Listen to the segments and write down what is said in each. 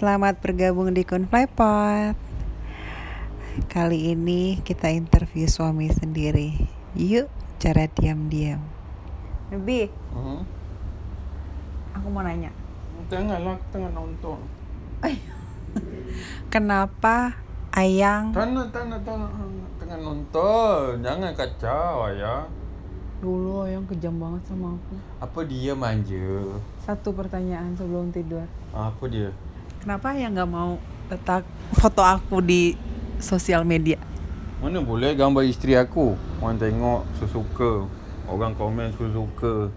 Selamat bergabung di Kunflypot. Kali ini kita interview suami sendiri. Yuk, cara diam-diam. Nabi, Hmm. aku mau nanya. Janganlah aku tengah nonton. Kenapa Ayang nak, tak nak. Tengah nonton. Jangan kacau ayah. dulu Ayang kejam banget sama aku. Apa dia manja? Satu pertanyaan sebelum tidur. Apa dia? Kenapa Ayang nggak mau letak foto aku di sosial media? Mana boleh gambar isteri aku. Orang tengok suka-suka. Orang komen suka-suka.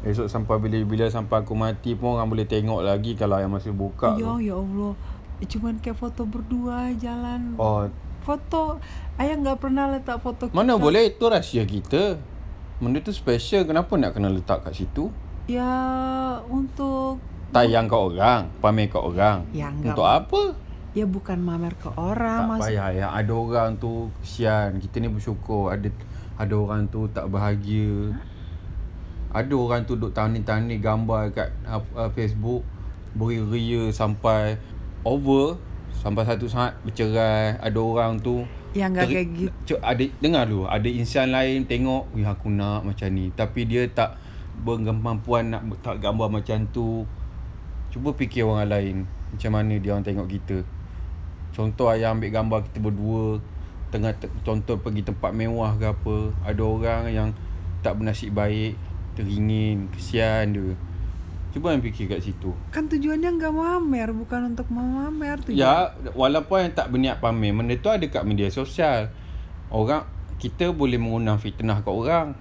Esok sampai bila-bila sampai aku mati pun orang boleh tengok lagi kalau yang masih buka Ya, tu. ya Allah. Cuman kayak foto berdua jalan. Oh, Foto Ayang nggak pernah letak foto mana kita. boleh itu rahsia kita. Benda tu special. Kenapa nak kena letak kat situ? Ya untuk Tayang kat orang, pamer kat orang. Ya, enggak. Untuk apa? ya bukan mamer ke orang Tak mas. payah yang ada orang tu kesian. Kita ni bersyukur ada ada orang tu tak bahagia. Ada orang tu duk tani-tani gambar kat uh, uh, Facebook beria sampai over sampai satu saat bercerai. Ada orang tu Ya nggak teri- kayak gitu. Ada dengar dulu, ada insan lain tengok, "Wih aku nak macam ni." Tapi dia tak berkemampuan nak tak gambar macam tu. Cuba fikir orang lain macam mana dia orang tengok kita. Contoh ayah ambil gambar kita berdua tengah te- contoh pergi tempat mewah ke apa. Ada orang yang tak bernasib baik, teringin, kesian dia. Cuba yang fikir kat situ. Kan tujuannya nggak mamer, bukan untuk memamer tujuan. Ya, walaupun yang tak berniat pamer, benda tu ada kat media sosial. Orang kita boleh mengundang fitnah kat orang.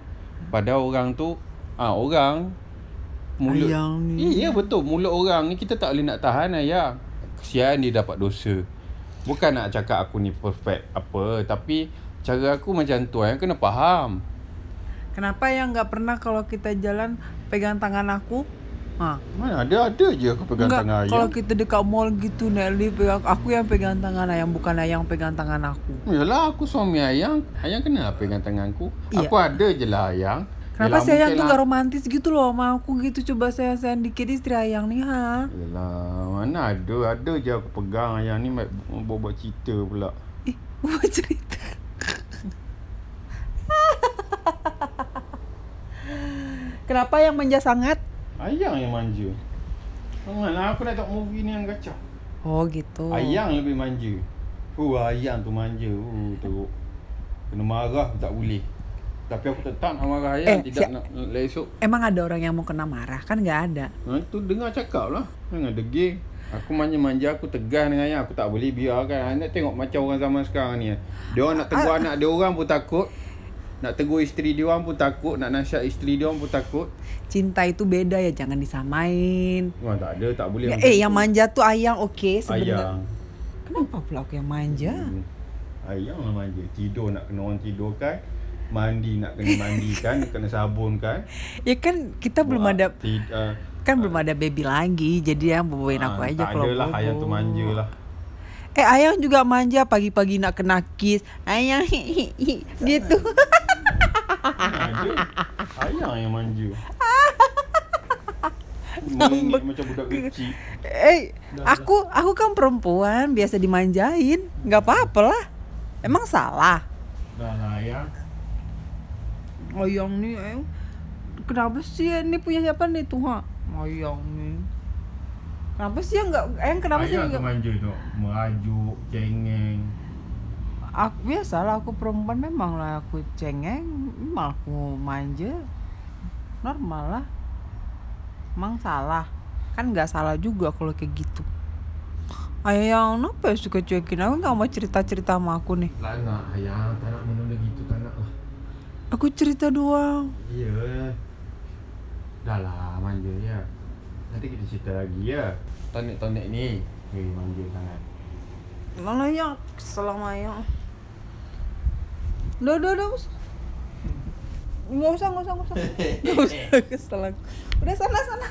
Padahal orang tu ah orang mulut Ayang ni. Iya betul, mulut orang ni kita tak boleh nak tahan ayah. Kesian dia dapat dosa. Bukan nak cakap aku ni perfect apa, tapi cara aku macam tu ayah kena faham. Kenapa yang nggak pernah kalau kita jalan pegang tangan aku? Ha. Mana ada ada je aku pegang Enggak, tangan ayah. kalau kita dekat mall gitu Nelly pegang aku yang pegang tangan ayang bukan ayang pegang tangan aku. Yalah aku suami ayang Ayang kenapa pegang tanganku Iya. Aku ada je lah ayang Kenapa ayang mungkin tuh lah- gak romantis gitu loh? Sama aku gitu coba saya sayang dikit istri ayang nih ha. Yelah mana ada. Ada je aku pegang ayang ni Buat-buat cerita pula. Ih, buat cerita. Kenapa yang manja sangat? Ayang yang manja. Mana aku nak tengok movie ni yang kacau. Oh gitu. Ayang lebih manja. Uh ayang tu manja. Uh tu Kena marah tak boleh Tapi aku tetap nak marah ayang Eh, Tidak si- nak nak esok Emang ada orang yang mau kena marah? Kan nggak ada. Ha, tu dengar cakap lah. Jangan deging Aku manja-manja Aku tegas dengan ayah. Aku tak boleh biarkan. Anda tengok macam orang zaman sekarang ni Dia orang nak tegur anak dia orang pun takut. Nak tegur isteri dia orang pun takut. Nak nasihat isteri dia orang pun takut. Cinta itu beda ya jangan disamain. Wah tak ada Tak boleh Ya, eh tu. yang manja tuh ayang oke sebenarnya. Ayang. Kenapa pula aku yang manja? hmm. Ayang lah manja. Tidur nak kena orang tidurkan Mandi nak kena mandikan Kena sabunkan Ya kan kita belum Buat ada tid- uh, kan belum ada baby lagi jadi yang bawain aku ah, aja Tak kalau ada lah. Ayang tu manja lah Eh ayang juga manja pagi-pagi nak kena kiss. Ayang gitu. Ada Ayang yang manja Merengek macam budak kecil eh aku aku kan perempuan biasa dimanjain. nggak apa-apa lah. Emang salah. Dah lah ayang Ayang nih eh. Kenapa sih ini punya siapa nih tuh ha? Ayang nih. Kenapa sih yang nggak Ayang kenapa sih Ayang tu nggak manja tu. Merajuk Cengeng. Aku biasalah aku perempuan memang lah aku cengeng. Memang aku manja. Normal lah. Emang salah. Kan nggak salah juga kalau kayak gitu. Ayang kenapa ya suka cuekin? Aku nggak mau cerita cerita sama aku nih. Tak nak ayang Tak nak menunda gitu lah aku cerita doang. Ya Dah lah manja ya. Nanti kita cerita lagi ya. Tonek-tonek ni. Hei manja sangat. Mana ya. Selama ayang udah udah udah us- nggak usah nggak usah nggak usah. Nggak usah kesel aku. udah sana sana